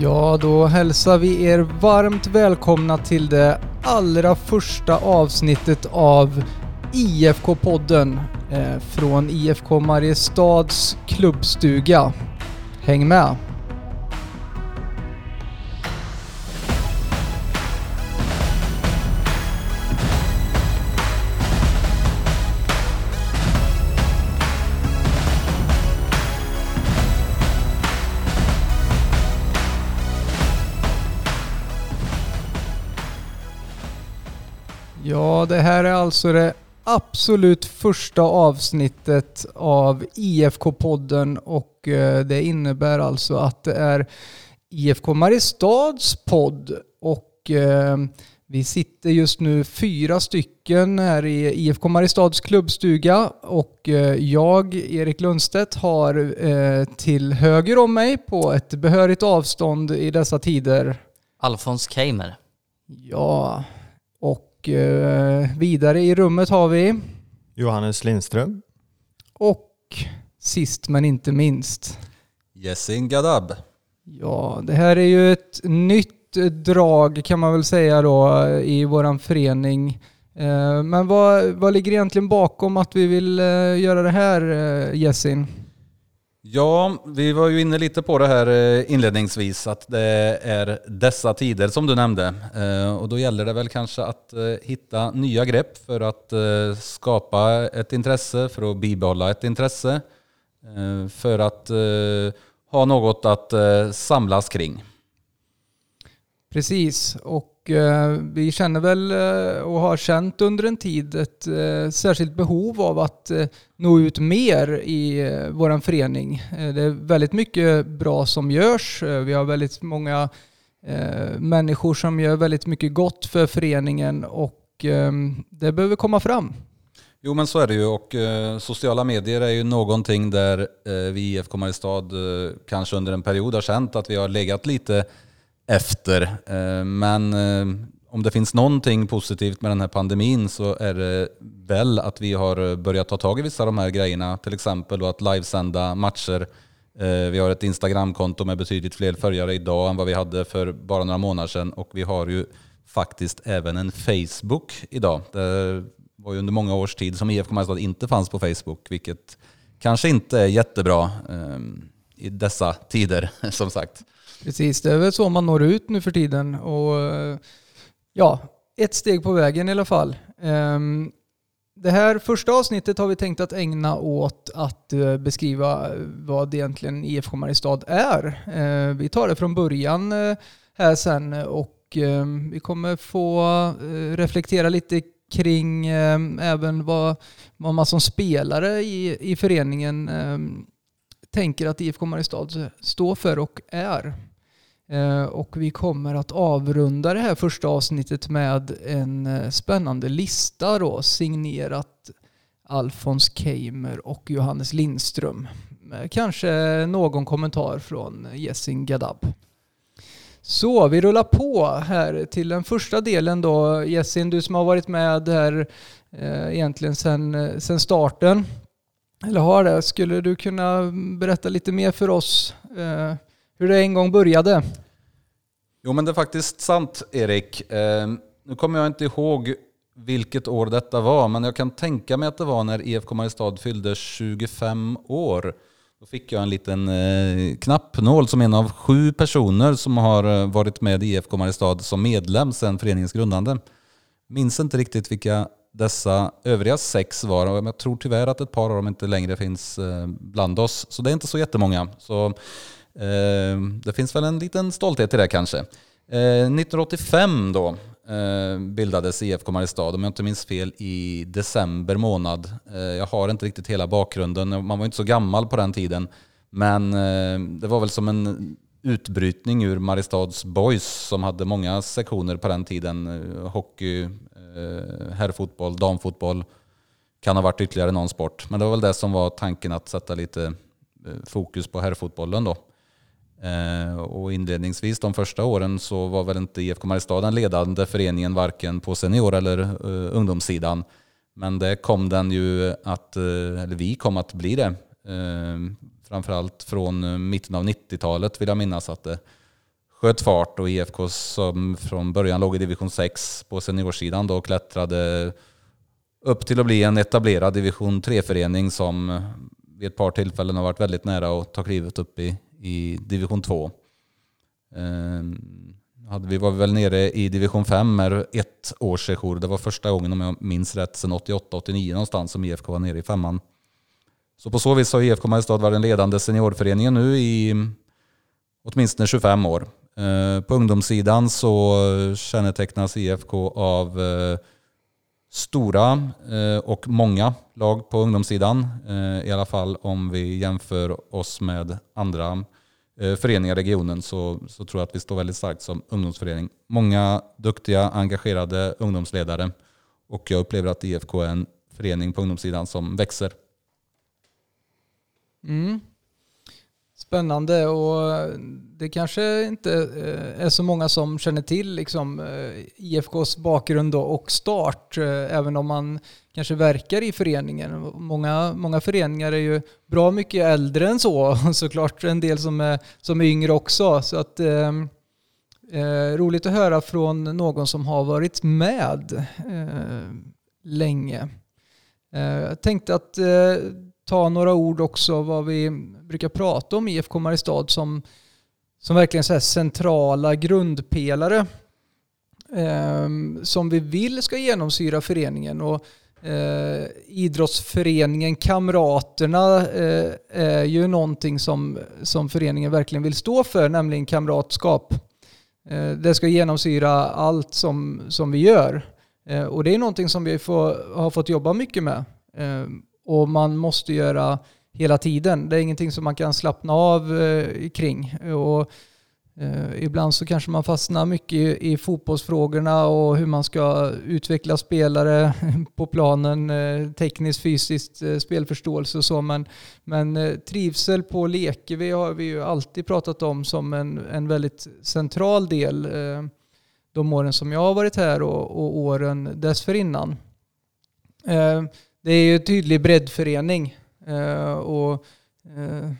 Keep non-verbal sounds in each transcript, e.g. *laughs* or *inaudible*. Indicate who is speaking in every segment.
Speaker 1: Ja, då hälsar vi er varmt välkomna till det allra första avsnittet av IFK-podden eh, från IFK Mariestads klubbstuga. Häng med! Ja, det här är alltså det absolut första avsnittet av IFK-podden och eh, det innebär alltså att det är IFK Mariestads podd och eh, vi sitter just nu fyra stycken här i IFK Mariestads klubbstuga och eh, jag, Erik Lundstedt, har till höger om mig på ett behörigt avstånd i dessa tider
Speaker 2: Alfons Keimer.
Speaker 1: Ja, och och eh, vidare i rummet har vi
Speaker 3: Johannes Lindström.
Speaker 1: Och sist men inte minst
Speaker 4: Jessin Gadab.
Speaker 1: Ja, det här är ju ett nytt drag kan man väl säga då i våran förening. Eh, men vad, vad ligger egentligen bakom att vi vill eh, göra det här Jessin?
Speaker 4: Ja, vi var ju inne lite på det här eh, inledningsvis, att det är dessa tider som du nämnde. Eh, och då gäller det väl kanske att eh, hitta nya grepp för att skapa ett intresse, för att bibehålla ett intresse, för att ha något att samlas kring.
Speaker 1: Precis, och Eh, vi känner väl eh, och har känt under en tid ett eh, särskilt behov av att eh, nå ut mer i eh, vår förening. Eh, det är väldigt mycket bra som görs. Vi har väldigt många människor som gör väldigt mycket gott för föreningen och det behöver komma fram.
Speaker 4: Jo men så är det ju och sociala medier är ju någonting där vi i IFK Mariestad kanske under en period har känt att vi har legat lite efter. Eh, men eh, om det finns någonting positivt med den här pandemin så är det väl att vi har börjat ta tag i vissa av de här grejerna. Till exempel att livesända matcher. Eh, vi har ett Instagramkonto med betydligt fler följare idag än vad vi hade för bara några månader sedan. Och vi har ju faktiskt även en Facebook idag. Det var ju under många års tid som IFK Mariestad inte fanns på Facebook, vilket kanske inte är jättebra i dessa tider *laughs* som sagt.
Speaker 1: Precis, det är väl så man når ut nu för tiden. Och ja, ett steg på vägen i alla fall. Ehm, det här första avsnittet har vi tänkt att ägna åt att eh, beskriva eh, vad egentligen IFK Mariestad är. Ehm, vi tar det från början eh, här sen och ehm, vi kommer få reflektera lite kring även vad, vad man som spelare i, i föreningen tänker att IFK Mariestad står för och är. Eh, och vi kommer att avrunda det här första avsnittet med en eh, spännande lista då, signerat Alfons Keimer och Johannes Lindström. Eh, kanske någon kommentar från Jessin Gadab. Så vi rullar på här till den första delen då. Jessin, du som har varit med här eh, egentligen sedan sen starten. Eller har det. Skulle du kunna berätta lite mer för oss eh, hur det en gång började?
Speaker 4: Jo men det är faktiskt sant Erik. Eh, nu kommer jag inte ihåg vilket år detta var, men jag kan tänka mig att det var när IFK Mariestad fyllde 25 år. Då fick jag en liten eh, knappnål som en av sju personer som har eh, varit med i IFK Mariestad som medlem sedan föreningens grundande. Minns inte riktigt vilka dessa övriga sex var. och Jag tror tyvärr att ett par av dem inte längre finns eh, bland oss. Så det är inte så jättemånga. Så Ehm, det finns väl en liten stolthet i det kanske. Ehm, 1985 då eh, bildades IFK Mariestad, om jag inte minns fel, i december månad. Eh, jag har inte riktigt hela bakgrunden, man var inte så gammal på den tiden. Men eh, det var väl som en utbrytning ur Mariestads Boys som hade många sektioner på den tiden. Ehm, hockey, herrfotboll, damfotboll. Kan ha varit ytterligare någon sport. Men det var väl det som var tanken att sätta lite eh, fokus på herrfotbollen då. Eh, och inledningsvis de första åren så var väl inte IFK Mariestad den ledande föreningen varken på senior eller eh, ungdomssidan. Men det kom den ju att, eh, eller vi kom att bli det. Eh, framförallt från mitten av 90-talet vill jag minnas att det sköt fart och IFK som från början låg i division 6 på seniorsidan då klättrade upp till att bli en etablerad division 3-förening som vid ett par tillfällen har varit väldigt nära att ta klivet upp i, i division 2. Ehm, vi var väl nere i division 5 med ett års sejour. Det var första gången om jag minns rätt sedan 88-89 någonstans som IFK var nere i femman. Så på så vis har IFK Mariestad varit den ledande seniorföreningen nu i åtminstone 25 år. Ehm, på ungdomssidan så kännetecknas IFK av eh, stora eh, och många lag på ungdomssidan. Eh, I alla fall om vi jämför oss med andra eh, föreningar i regionen så, så tror jag att vi står väldigt starkt som ungdomsförening. Många duktiga, engagerade ungdomsledare och jag upplever att IFK är en förening på ungdomssidan som växer.
Speaker 1: Mm. Spännande och det kanske inte eh, är så många som känner till liksom eh, IFKs bakgrund och start, eh, även om man kanske verkar i föreningen. Många, många föreningar är ju bra mycket äldre än så, *laughs* såklart en del som är, som är yngre också. Så att, eh, roligt att höra från någon som har varit med eh, länge. Eh, jag tänkte att ta några ord också vad vi brukar prata om IFK Mariestad som, som verkligen så centrala grundpelare eh, som vi vill ska genomsyra föreningen. Och, eh, idrottsföreningen Kamraterna eh, är ju någonting som, som föreningen verkligen vill stå för, nämligen kamratskap. Eh, det ska genomsyra allt som, som vi gör. Eh, och det är någonting som vi får, har fått jobba mycket med. Ehm, och man måste göra hela tiden. Det är ingenting som man kan slappna av eh, kring. Och, eh, ibland så kanske man fastnar mycket i, i fotbollsfrågorna och hur man ska utveckla spelare *laughs* på planen, eh, tekniskt, fysiskt, eh, spelförståelse och så. Men, men eh, trivsel på Lekevi har vi ju alltid pratat om som en, en väldigt central del eh, de åren som jag har varit här och, och åren dessförinnan. Det är ju en tydlig breddförening. Eh, och eh,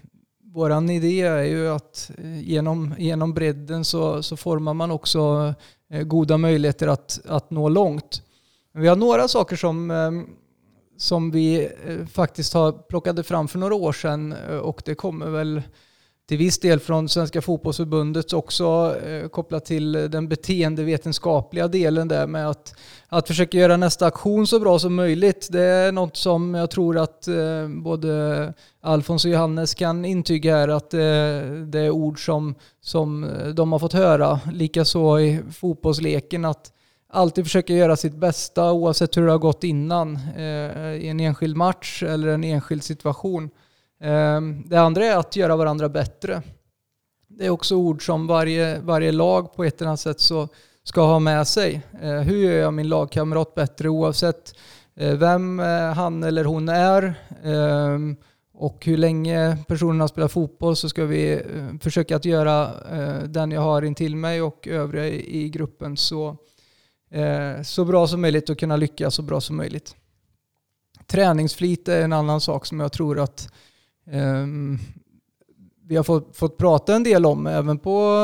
Speaker 1: vår idé är ju att eh, genom, genom bredden så, så formar man också eh, goda möjligheter att, att nå långt. Vi har några saker som, eh, som vi faktiskt har plockade fram för några år sedan och det kommer väl till viss del från Svenska fotbollsförbundet också eh, kopplat till den beteendevetenskapliga delen där med att, att försöka göra nästa aktion så bra som möjligt. Det är något som jag tror att eh, både Alfons och Johannes kan intyga här att eh, det är ord som, som de har fått höra. Likaså i fotbollsleken att alltid försöka göra sitt bästa oavsett hur det har gått innan eh, i en enskild match eller en enskild situation. Ehm, det andra är att göra varandra bättre. Det är också ord som varje, varje lag på ett eller annat sätt så ska ha med sig. Ehm, hur gör jag min lagkamrat bättre oavsett eh, vem eh, han eller hon är ehm, och hur länge personen har spelat fotboll så ska vi eh, försöka att göra den jag har intill mig och övriga i gruppen så, så bra som möjligt och kunna lyckas så bra som möjligt. Träningsflit är en annan sak som jag tror att Ehm, vi har fått, fått prata en del om, även på,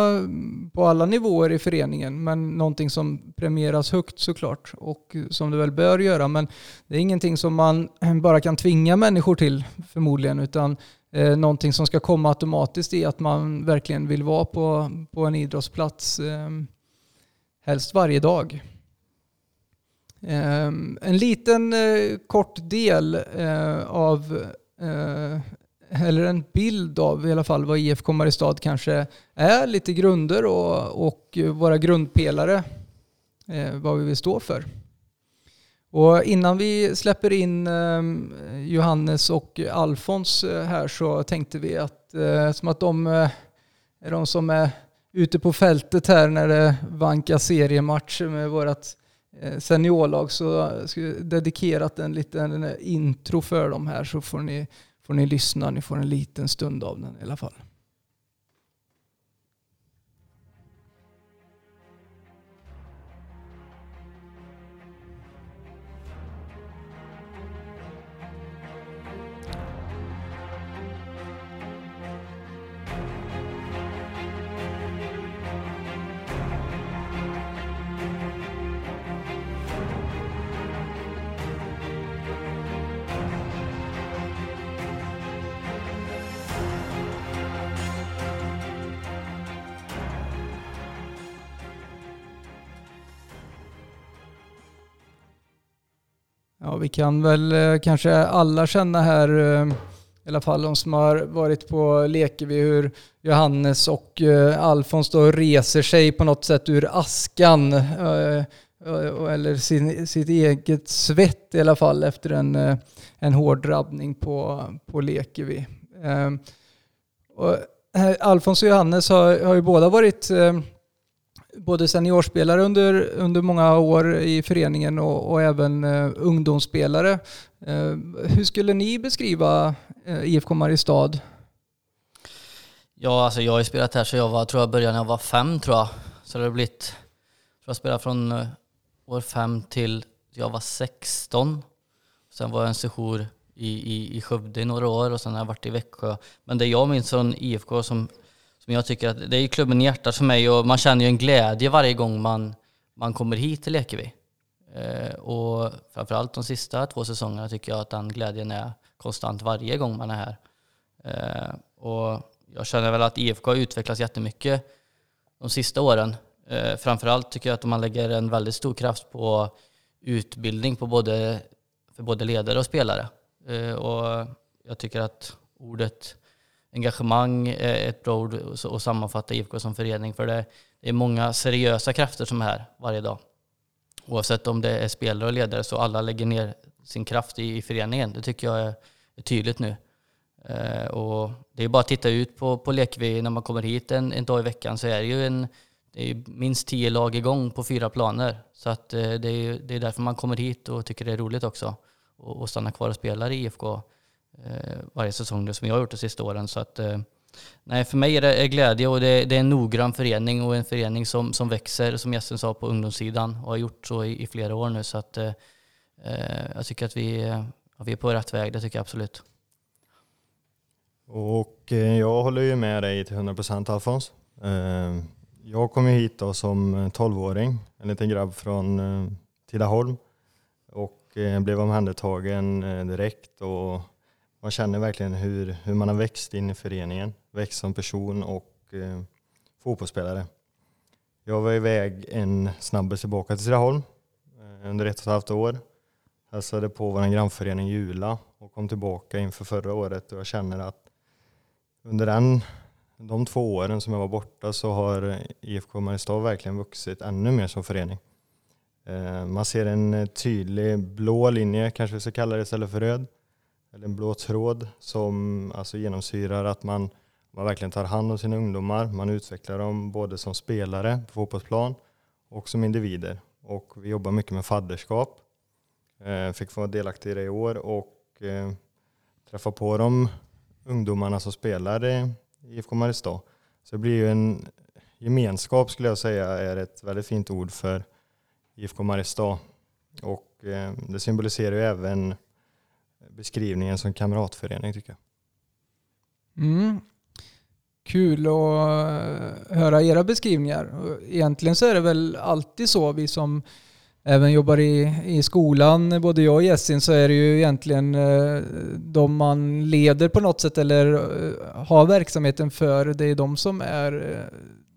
Speaker 1: på alla nivåer i föreningen, men någonting som premieras högt såklart och som det väl bör göra. Men det är ingenting som man *clears throat* bara kan tvinga människor till förmodligen, utan eh, någonting som ska komma automatiskt i att man verkligen vill vara på, på en idrottsplats, eh, helst varje dag. Eh, en liten eh, kort del eh, av eh, eller en bild av i alla fall vad IFK Mariestad kanske är, lite grunder och, och våra grundpelare, eh, vad vi vill stå för. Och innan vi släpper in eh, Johannes och Alfons eh, här så tänkte vi att eh, som att de eh, är de som är ute på fältet här när det vankas seriematcher med vårt eh, seniorlag så skulle dedikerat en liten intro för dem här så får ni får ni lyssna. Ni får en liten stund av den i alla fall. Ja, vi kan väl eh, kanske alla känna här, eh, i alla fall de som har varit på Lekevi, hur Johannes och eh, Alfons då reser sig på något sätt ur askan. Eller sin, sitt eget svett i alla fall efter en, en hård drabbning på, på Lekevi. Och Alfons och Johannes har, har ju båda varit både seniorspelare under, under många år i föreningen och, och även eh, ungdomsspelare. Eh, hur skulle ni beskriva eh, IFK Mariestad?
Speaker 2: Ja, alltså jag har ju spelat här så jag var, tror jag började när jag var fem tror jag. Så det har blivit, tror jag spelade från eh, år fem till jag var 16. Sen var jag en sejour i, i, i Skövde i några år och sen har jag varit i Växjö. Men det jag minns från IFK som, som jag tycker att det är ju klubben i hjärtat för mig och man känner ju en glädje varje gång man, man kommer hit till Lekevi. Eh, och framförallt de sista två säsongerna tycker jag att den glädjen är konstant varje gång man är här. Eh, och jag känner väl att IFK har utvecklats jättemycket de sista åren. Eh, framförallt tycker jag att man lägger en väldigt stor kraft på utbildning på både, för både ledare och spelare. Eh, och jag tycker att ordet engagemang är ett bra ord att sammanfatta IFK som förening. För det är många seriösa krafter som är här varje dag. Oavsett om det är spelare och ledare så alla lägger ner sin kraft i, i föreningen. Det tycker jag är, är tydligt nu. Eh, och det är bara att titta ut på, på Lekvi när man kommer hit en, en dag i veckan så är det ju en, det är minst tio lag igång på fyra planer. Så att, eh, det, är, det är därför man kommer hit och tycker det är roligt också. Och, och stanna kvar och spela i IFK eh, Eh, varje säsong som jag har gjort de sista åren. Så att, eh, nej, för mig är det är glädje och det, det, är en noggrann förening och en förening som, som växer, som gästen sa, på ungdomssidan och har gjort så i, i flera år nu. Så att, eh, eh, jag tycker att vi, ja, vi är på rätt väg, det tycker jag absolut.
Speaker 3: Och eh, jag håller ju med dig till 100% Alfons. Jag kom ju hit då som 12-åring, en liten grabb från Tidaholm och blev omhändertagen direkt och man känner verkligen hur, hur man har växt in i föreningen, växt som person och eh, fotbollsspelare. Jag var iväg en snabbis tillbaka till Tidaholm eh, under ett och ett halvt år. Hälsade på vår grannförening Jula och kom tillbaka inför förra året och jag känner att under den, de två åren som jag var borta så har IFK Mariestad verkligen vuxit ännu mer som förening. Eh, man ser en tydlig blå linje, kanske vi ska kalla det istället för röd, eller en blå tråd som alltså genomsyrar att man, man verkligen tar hand om sina ungdomar. Man utvecklar dem både som spelare på fotbollsplan och som individer. Och vi jobbar mycket med fadderskap. Eh, fick vara delaktig i det i år och eh, träffa på de ungdomarna som spelar i IFK Mariestad. Så det blir ju en gemenskap skulle jag säga är ett väldigt fint ord för IFK Mariestad. Och eh, det symboliserar ju även beskrivningen som kamratförening tycker jag.
Speaker 1: Mm. Kul att eh, höra era beskrivningar. Egentligen så är det väl alltid så vi som även jobbar i, i skolan, både jag och Jessin, så är det ju egentligen eh, de man leder på något sätt eller eh, har verksamheten för. Det är de som är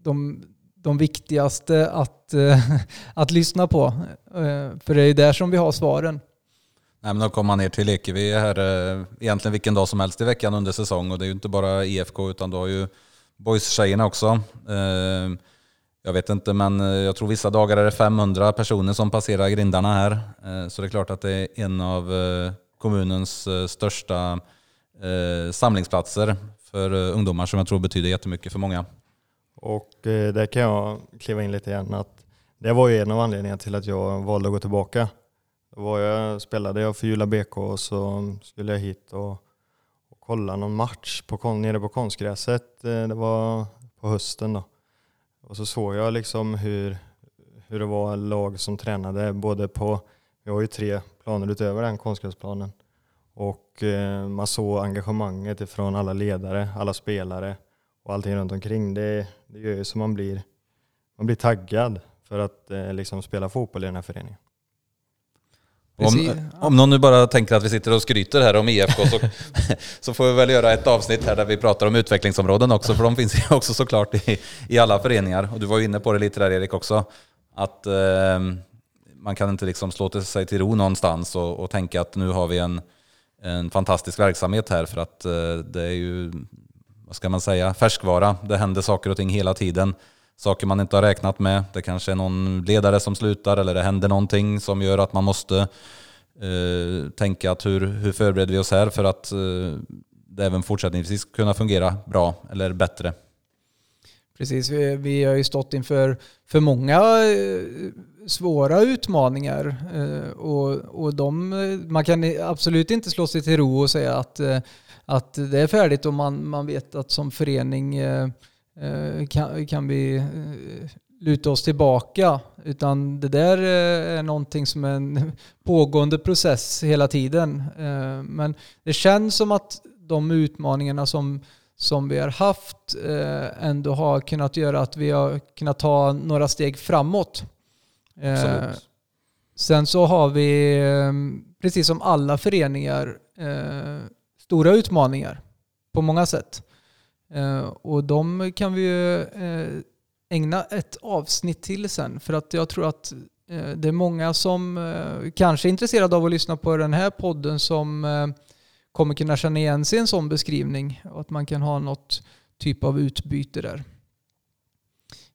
Speaker 1: de, de viktigaste att, *laughs* att lyssna på. För det är där som vi har svaren.
Speaker 4: Nej, men då kommer man ner till Lekevi här eh, egentligen vilken dag som helst i veckan under säsong och det är ju inte bara IFK utan du har ju boys-tjejerna också. Eh, jag vet inte men eh, jag tror vissa dagar är det 500 personer som passerar grindarna här. Eh, så det är klart att det är en av eh, kommunens största samlingsplatser för ungdomar som jag tror betyder jättemycket för många.
Speaker 3: Och där kan jag kliva in lite igen att det var ju en av anledningarna till att jag valde att gå tillbaka. Då var jag, spelade jag för Jula BK och så skulle jag hit och, och kolla någon match på, nere på konstgräset. Eh, det var på hösten då. Och så såg jag liksom hur, hur det var lag som tränade både på, vi har ju tre planer utöver den konstgräsplanen. Och eh, man såg engagemanget ifrån alla ledare, alla spelare och allting runt omkring. Det, det gör ju så man blir, man blir taggad för att eh, liksom spela fotboll i den här föreningen.
Speaker 4: Om, om någon nu bara tänker att vi sitter och skryter här om IFK så, *laughs* så får vi väl göra ett avsnitt här där vi pratar om utvecklingsområden också, för de finns ju också såklart i, i alla föreningar. Och du var ju inne på det lite där Erik också, att eh, man kan inte liksom slå till sig till ro någonstans och, och tänka att nu har vi en, en fantastisk verksamhet här för att eh, det är ju, vad ska man säga, färskvara. Det händer saker och ting hela tiden. Saker man inte har räknat med. Det kanske är någon ledare som slutar eller det händer någonting som gör att man måste eh, tänka att hur, hur förbereder vi oss här för att eh, det även fortsättningsvis kunna fungera bra eller bättre.
Speaker 1: Precis, vi, vi har ju stått inför för många eh, svåra utmaningar. Eh, och, och de, eh, man kan absolut inte slå sig till ro och säga att, att det är färdigt och man, man vet att som förening kan, kan vi eh, luta oss tillbaka. Utan det där eh, är någonting som är en *laughs* pågående process hela tiden. Eh, Men det känns som att de utmaningarna som som vi har haft eh, ändå har kunnat göra att vi har kunnat ta några steg framåt. Eh,
Speaker 4: Absolut.
Speaker 1: sen så har vi, eh, precis som alla föreningar, eh, stora utmaningar på många sätt. Eh, och de kan vi ju eh, ägna ett avsnitt till sen. För att jag tror att eh, det är många som kanske är intresserade av att lyssna på den här podden som kommer kunna känna igen sig i en sån beskrivning och att man kan ha något typ av utbyte där.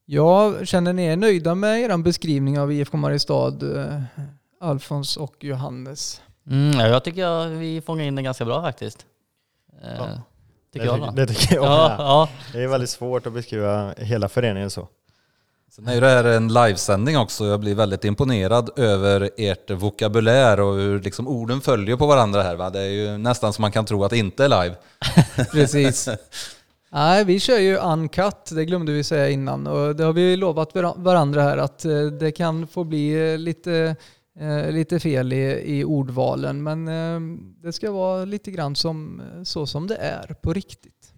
Speaker 1: Ja, känner ni er nöjda med er beskrivning av IFK Mariestad, Alfons och Johannes?
Speaker 2: Mm, ja, jag tycker jag, vi fångar in det ganska bra faktiskt.
Speaker 3: Ja.
Speaker 2: Tycker jag
Speaker 3: det,
Speaker 2: va?
Speaker 3: det tycker jag
Speaker 2: Ja, ja.
Speaker 3: Det är väldigt svårt att beskriva hela föreningen så.
Speaker 4: Sen är det här en livesändning också. Jag blir väldigt imponerad över ert vokabulär och hur liksom orden följer på varandra här. Va? Det är ju nästan som man kan tro att det inte är live. *laughs* *laughs*
Speaker 1: Precis. Nej, vi kör ju uncut, det glömde vi säga innan. Och det har vi lovat var- varandra här att eh, det kan få bli eh, lite, eh, lite fel i, i ordvalen. Men eh, det ska vara lite grann som, eh, så som det är på riktigt.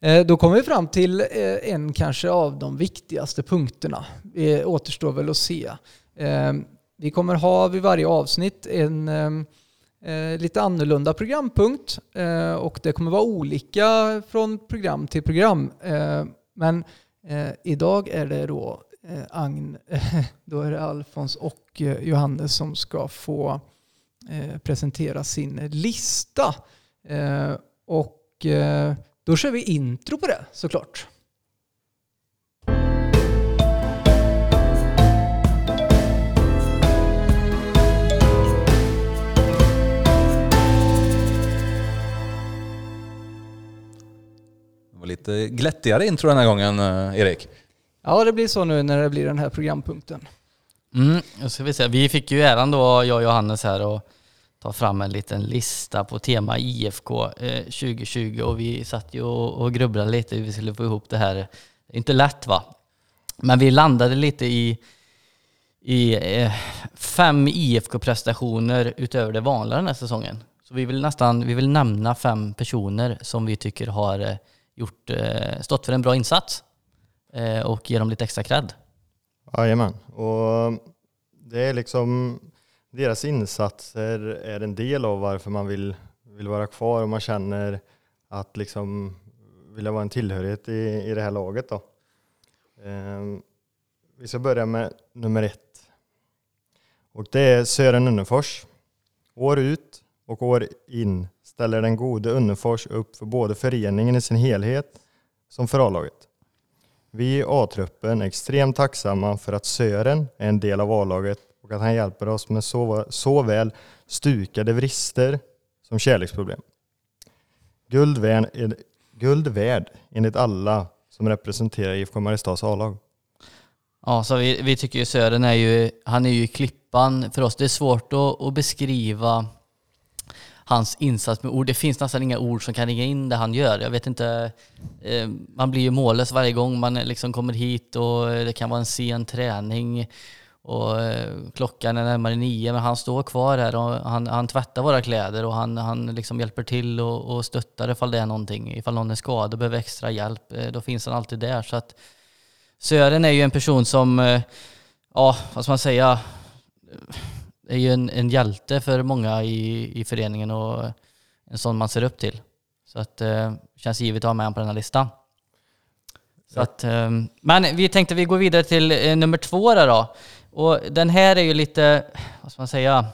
Speaker 1: Eh, Då kommer vi fram till eh, en kanske av de viktigaste punkterna. Det återstår väl att se. Eh, vi kommer ha vid varje avsnitt en eh, lite annorlunda programpunkt eh, och det kommer vara olika från program till program. Eh, men eh, idag är det då eh, Agn, *laughs* då är det Alfons och eh, Johannes som ska få eh, presentera sin lista. Eh, och eh, då kör vi intro på det såklart.
Speaker 4: Det var lite glättigare intro den här gången, eh, Erik.
Speaker 1: Ja, det blir så nu när det blir den här programpunkten.
Speaker 2: Mm, ska vi, se. vi fick ju äran då, jag och Johannes här, att ta fram en liten lista på tema IFK eh, 2020 och vi satt ju och, och grubblade lite hur vi skulle få ihop det här. Det är inte lätt va? Men vi landade lite i, i eh, fem IFK-prestationer utöver det vanliga den här säsongen. Så vi vill nästan vi vill nämna fem personer som vi tycker har eh, gjort, eh, stått för en bra insats Eh, och ge dem lite extra cred.
Speaker 3: Jajamän. Och det är liksom deras insatser är en del av varför man vill, vill vara kvar och man känner att liksom vilja vara en tillhörighet i, i det här laget då. Eh, vi ska börja med nummer ett. Och det är Sören Unnefors. År ut och år in ställer den gode Unnefors upp för både föreningen i sin helhet som för A-laget. Vi i A-truppen är extremt tacksamma för att Sören är en del av A-laget och att han hjälper oss med såväl stukade vrister som kärleksproblem. Guld värd, guld värd enligt alla som representerar IFK Mariestads A-lag.
Speaker 2: Ja, så vi, vi tycker ju Sören är ju, han är ju klippan för oss. Det är svårt att, att beskriva hans insats med ord. Det finns nästan inga ord som kan ringa in det han gör. Jag vet inte, eh, man blir ju mållös varje gång man eh, liksom kommer hit och eh, det kan vara en sen träning och eh, klockan är närmare nio men han står kvar här och han, han tvättar våra kläder och han, han liksom hjälper till och, och stöttar ifall det är någonting. Ifall någon är skadad och behöver extra hjälp, eh, då finns han alltid där. Så att Sören är ju en person som, eh, ja vad ska man säga, är ju en, en hjälte för många i, i föreningen och en sån man ser upp till. Så att eh, känns givet att ha med honom på den här listan. Så
Speaker 3: Ja.
Speaker 2: att, eh, men vi tänkte vi går vidare till eh, nummer två där då. Och den här är ju lite, vad ska man säga,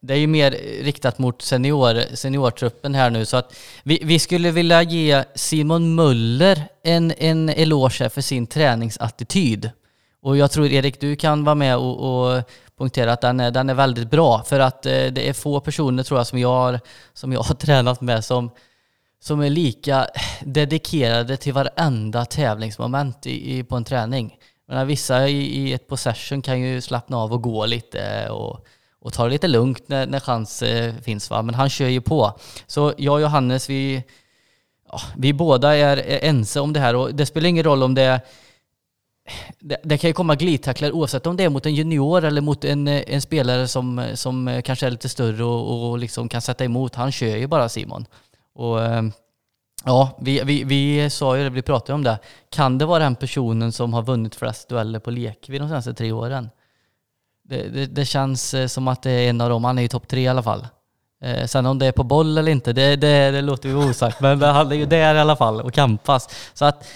Speaker 2: det är ju mer riktat mot senior, seniortruppen här nu så att vi, vi skulle vilja ge Simon Möller en, en eloge för sin träningsattityd. Och jag tror Erik, du kan vara med och, och punktera att den är, den är väldigt bra för att eh, det är få personer tror jag som jag har, som jag har *laughs* tränat med som, som är lika dedikerade till varenda tävlingsmoment i, i på en träning. Men vissa i, i ett possession kan ju slappna av och gå lite och och ta det lite lugnt när, när chans eh, finns. Va? Men han kör ju på. Så jag och Johannes, vi, ja, vi båda är, är ense om det här och det spelar ingen roll om det är det, det kan ju komma glidtacklar oavsett om det är mot en junior eller mot en, eh, en spelare som, eh, som eh, kanske är lite större och, och liksom kan sätta emot. Han kör ju bara Simon. Och, ehm, ja, vi, vi, vi sa ju det, vi pratade om det. Kan det vara den personen som har vunnit flest dueller på Lekvi de senaste tre åren? Det, det, det, känns som att det är en av dem. Han är ju topp tre i alla fall. Eh, sen om det är på boll eller inte, det, det, det låter ju osagt. Men han är ju där i alla fall och kampas. Så att,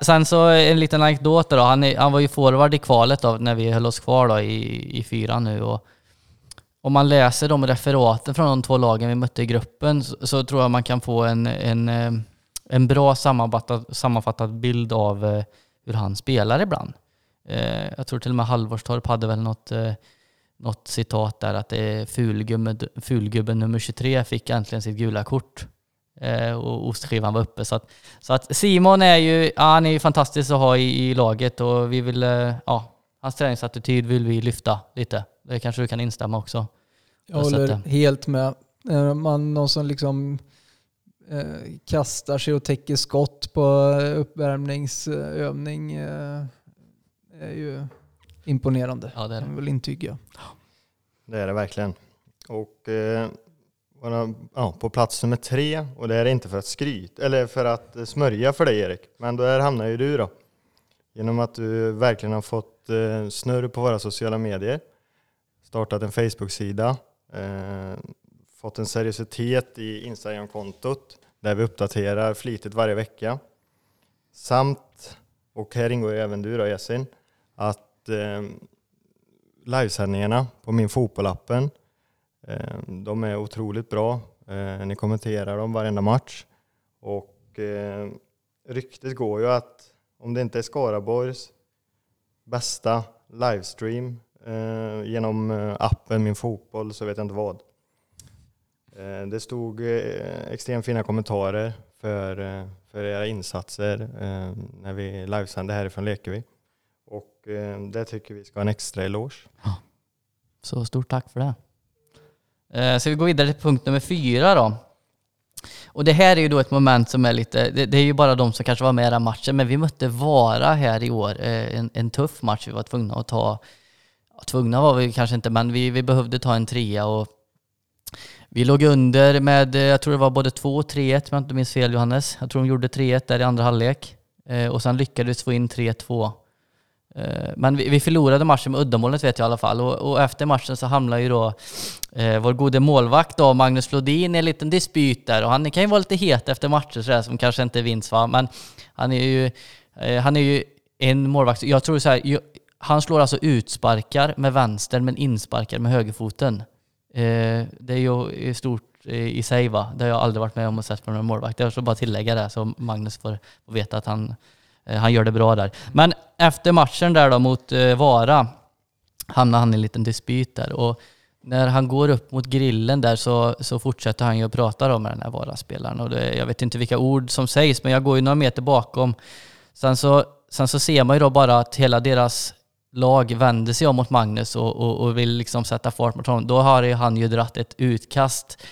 Speaker 2: sen så en liten anekdot då. Han, är, han var ju forward i kvalet då, när vi höll oss kvar då i, i fyran nu. Och om man läser de referaten från de två lagen vi mötte i gruppen så, så tror jag man kan få en, en, eh, en bra sammanfattad, sammanfattad bild av eh, hur han spelar ibland. Eh, jag tror till och med Halvorstorp hade väl något, eh, något citat där att det är fulgubben, fulgubben nummer 23 fick äntligen sitt gula kort eh, och ostskivan var uppe. Så att, så att Simon är ju, ja, han är ju fantastisk att ha i, i laget och vi vill, ja, hans träningsattityd vill vi lyfta lite. Det kanske du kan instämma också.
Speaker 1: Jag håller helt med. Man, någon som liksom eh, kastar sig och täcker skott på uppvärmningsövning eh, är ju imponerande.
Speaker 2: Ja, det är det.
Speaker 1: Jag vill intyga.
Speaker 3: Det är det verkligen. Och eh, ja, på plats nummer tre, och det är inte för att skryta, eller för att smörja för dig Erik, men där hamnar ju du då. Genom att du verkligen har fått eh, snurr på våra sociala medier, startat en Facebook-sida, eh, fått en seriositet i Instagram-kontot där vi uppdaterar flitigt varje vecka. Samt, och här ingår ju även du då Jessin, att eh, livesändningarna på min fotbollappen, eh, de är otroligt bra. Eh, ni kommenterar dem varenda match. Och eh, ryktet går ju att om det inte är Skaraborgs bästa livestream eh, genom eh, appen Min Fotboll så vet jag inte vad. Eh, det stod eh, extremt fina kommentarer för, eh, för era insatser eh, när vi livesände härifrån Lekevi. Och eh, det tycker vi ska ha en extra eloge. Ja.
Speaker 2: Så stort tack för det. Eh, så vi går vidare till punkt nummer fyra då. Och det här är ju då ett moment som är lite, det, det är ju bara de som kanske var med i den matchen, men vi mötte Vara här i år, eh, en, en tuff match. Vi var tvungna att ta, ja, tvungna var vi kanske inte, men vi, vi behövde ta en trea och vi låg under med, eh, jag tror det var både 2 och 3-1 om jag inte minns fel Johannes. Jag tror de gjorde 3-1 där i andra halvlek. Eh, och sen lyckades vi få in 3-2. Eh, men vi, förlorade matchen med uddamålet vet jag i alla fall och, och efter matchen så hamnade ju då eh, vår gode målvakt då, Magnus Flodin i en liten dispyt där och han kan ju vara lite het efter matcher sådär som kanske inte vinns va, men han är ju, eh, han är ju en målvakt, jag tror så här, han slår alltså utsparkar med vänster men insparkar med högerfoten. Eh, det är ju stort eh, i sig va, det har jag aldrig varit med om och sett från en målvakt. Jag ska bara tillägga det så Magnus får, får veta att han Eh, han gör det bra där. Men efter matchen där då mot eh, Vara hamnar han i en liten dispyt där. Och när han går upp mot grillen där så, så fortsätter han ju att prata med den här Vara-spelaren. Och det, jag vet inte vilka ord som sägs, men jag går ju några meter bakom. Sen så, sen så ser man ju då bara att hela deras lag vänder sig om mot Magnus och, och, och vill liksom sätta fart mot honom. Då har han ju dratt ett utkast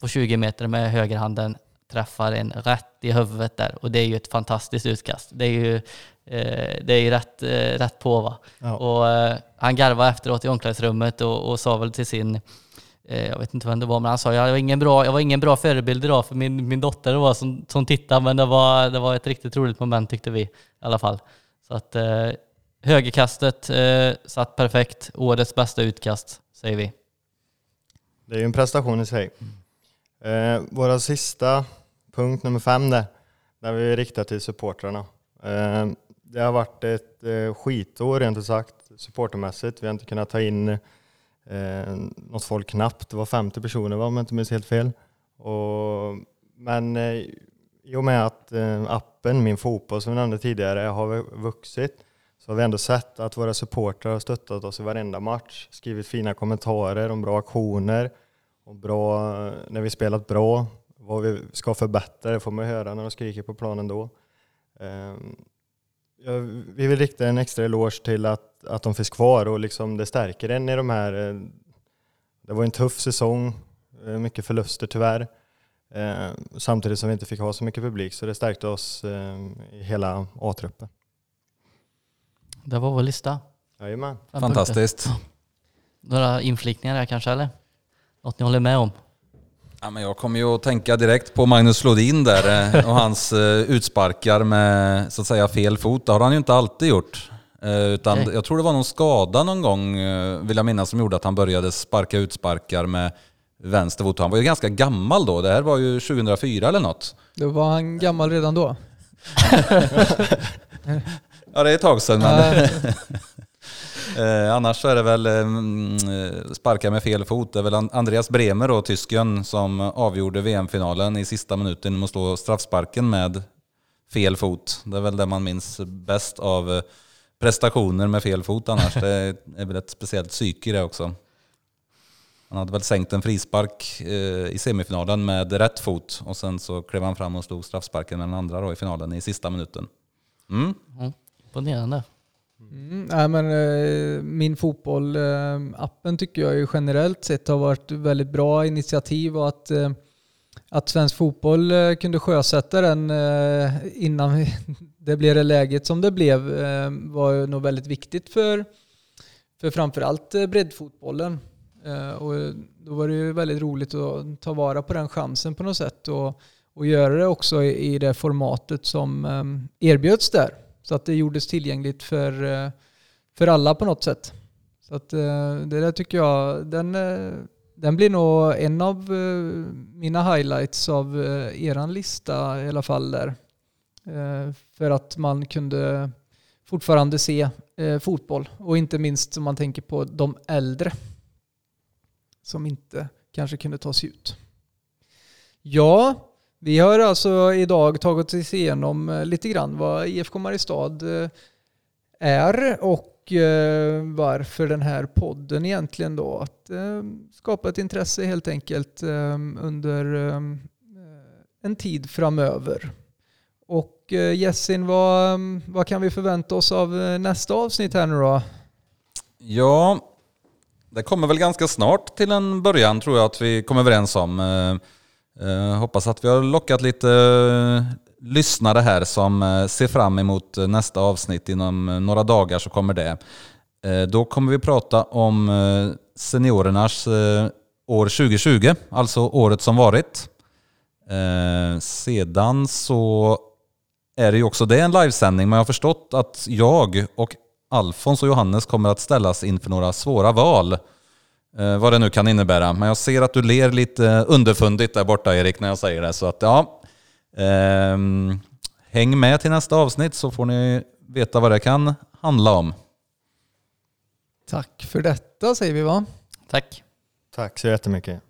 Speaker 2: på 20 meter med högerhanden träffar en rätt i huvudet där och det är ju ett fantastiskt utkast. Det är ju, det är ju rätt, eh, rätt på va. Ja. Och, eh, han garvade efteråt i omklädningsrummet och, och sa väl till sin eh, jag vet inte vem det var, men han sa jag var ingen bra, jag var ingen bra förebild idag för min, min dotter var som, som tittade, men det var, det var ett riktigt roligt moment tyckte vi i alla fall. Så att eh, högerkastet eh, satt perfekt, årets bästa utkast säger vi.
Speaker 3: Det är ju en prestation i sig. Eh, våra sista punkt nummer fem där, där vi riktar till supportrarna. Eh, det har varit ett eh, skitår rent ut sagt supportermässigt. Vi har inte kunnat ta in eh, något folk knappt. Det var 50 personer va, om jag inte minns helt fel. Och, men eh, i och med att eh, appen Min Fotboll som vi nämnde tidigare har vuxit så har vi ändå sett att våra supportrar har stöttat oss i varenda match, skrivit fina kommentarer om bra aktioner, och bra, eh, när vi spelat bra, vad vi ska förbättra, det får man höra när de skriker på planen då. Ehm, Ehm, vi vill rikta en extra eloge till att, att de finns kvar och liksom det stärker en i de här... Eh, det var en tuff säsong, eh, mycket förluster tyvärr. Ehm, samtidigt som vi inte fick ha så mycket publik så det stärkte oss i hela A-truppen.
Speaker 2: Det var vår lista.
Speaker 3: Jajamän.
Speaker 4: Fantastiskt.
Speaker 2: Några inflikningar här kanske eller? Något ni håller med om?
Speaker 4: Ja, men jag kommer ju att tänka direkt på Magnus Flodin där eh, och hans eh, utsparkar med så att säga fel fot. Det har han ju inte alltid gjort. Eh, utan jag tror det var någon skada någon gång, vill jag minnas, som gjorde att han började sparka utsparkar med vänster fot. Han var ju ganska gammal då. Det här var ju 2004 eller något.
Speaker 1: Då var han gammal redan då? *laughs*
Speaker 4: ja, det är ett tag sedan. Men Eh, annars så är det väl eh, mm, eh, sparka med fel fot. Det är väl Andreas Bremer då, tysken, som avgjorde VM-finalen i sista minuten genom att slå straffsparken med fel fot. Det är väl det man minns bäst av eh, prestationer med fel fot annars. Det är väl ett speciellt psyke i det också. Han hade väl sänkt en frispark eh, i semifinalen med rätt fot och sen så klev han fram och slog straffsparken med den andra då i finalen i sista minuten.
Speaker 2: Mm. Mm, imponerande.
Speaker 1: Mm. mm, nej, men, eh, min fotboll-appen eh, tycker jag ju generellt sett har varit väldigt bra initiativ och att, eh, att svensk fotboll eh, kunde sjösätta den eh, innan *laughs* det blev det läget som det blev eh, var nog väldigt viktigt för, för framförallt eh, breddfotbollen. Eh, och då var det ju väldigt roligt att ta vara på den chansen på något sätt och, och göra det också i, i det formatet som eh, erbjöds där. Så att det gjordes tillgängligt för, eh, för alla på något sätt. Så att eh, det där tycker jag, den, eh, den blir nog en av mina highlights av eran lista i alla fall där. För att man kunde fortfarande se fotboll och inte minst om man tänker på de äldre som inte kanske kunde ta sig ut. Ja, vi har alltså idag tagit oss igenom eh, lite grann vad IFK Mariestad eh, är och eh, varför den här podden egentligen då. Att skapa ett intresse helt enkelt under en tid framöver. Och Jessin, vad, vad kan vi förvänta oss av nästa avsnitt här nu då?
Speaker 4: Ja, det kommer väl ganska snart till en början tror jag att vi kommer överens om. Eh, hoppas att vi har lockat lite eh, lyssnare här som eh, ser fram emot nästa avsnitt. Inom några dagar så kommer det. Då kommer vi prata om seniorernas år 2020, alltså året som varit. Sedan så är det ju också det en livesändning, men jag har förstått att jag och Alfons och Johannes kommer att ställas inför några svåra val. Eh, vad det nu kan innebära. Men jag ser att du ler lite underfundigt där borta Erik när jag säger det. Så att ja, eh, häng med till nästa avsnitt så får ni veta vad det kan handla om.
Speaker 1: Tack för detta säger vi va?
Speaker 2: Tack.
Speaker 3: Tack så jättemycket.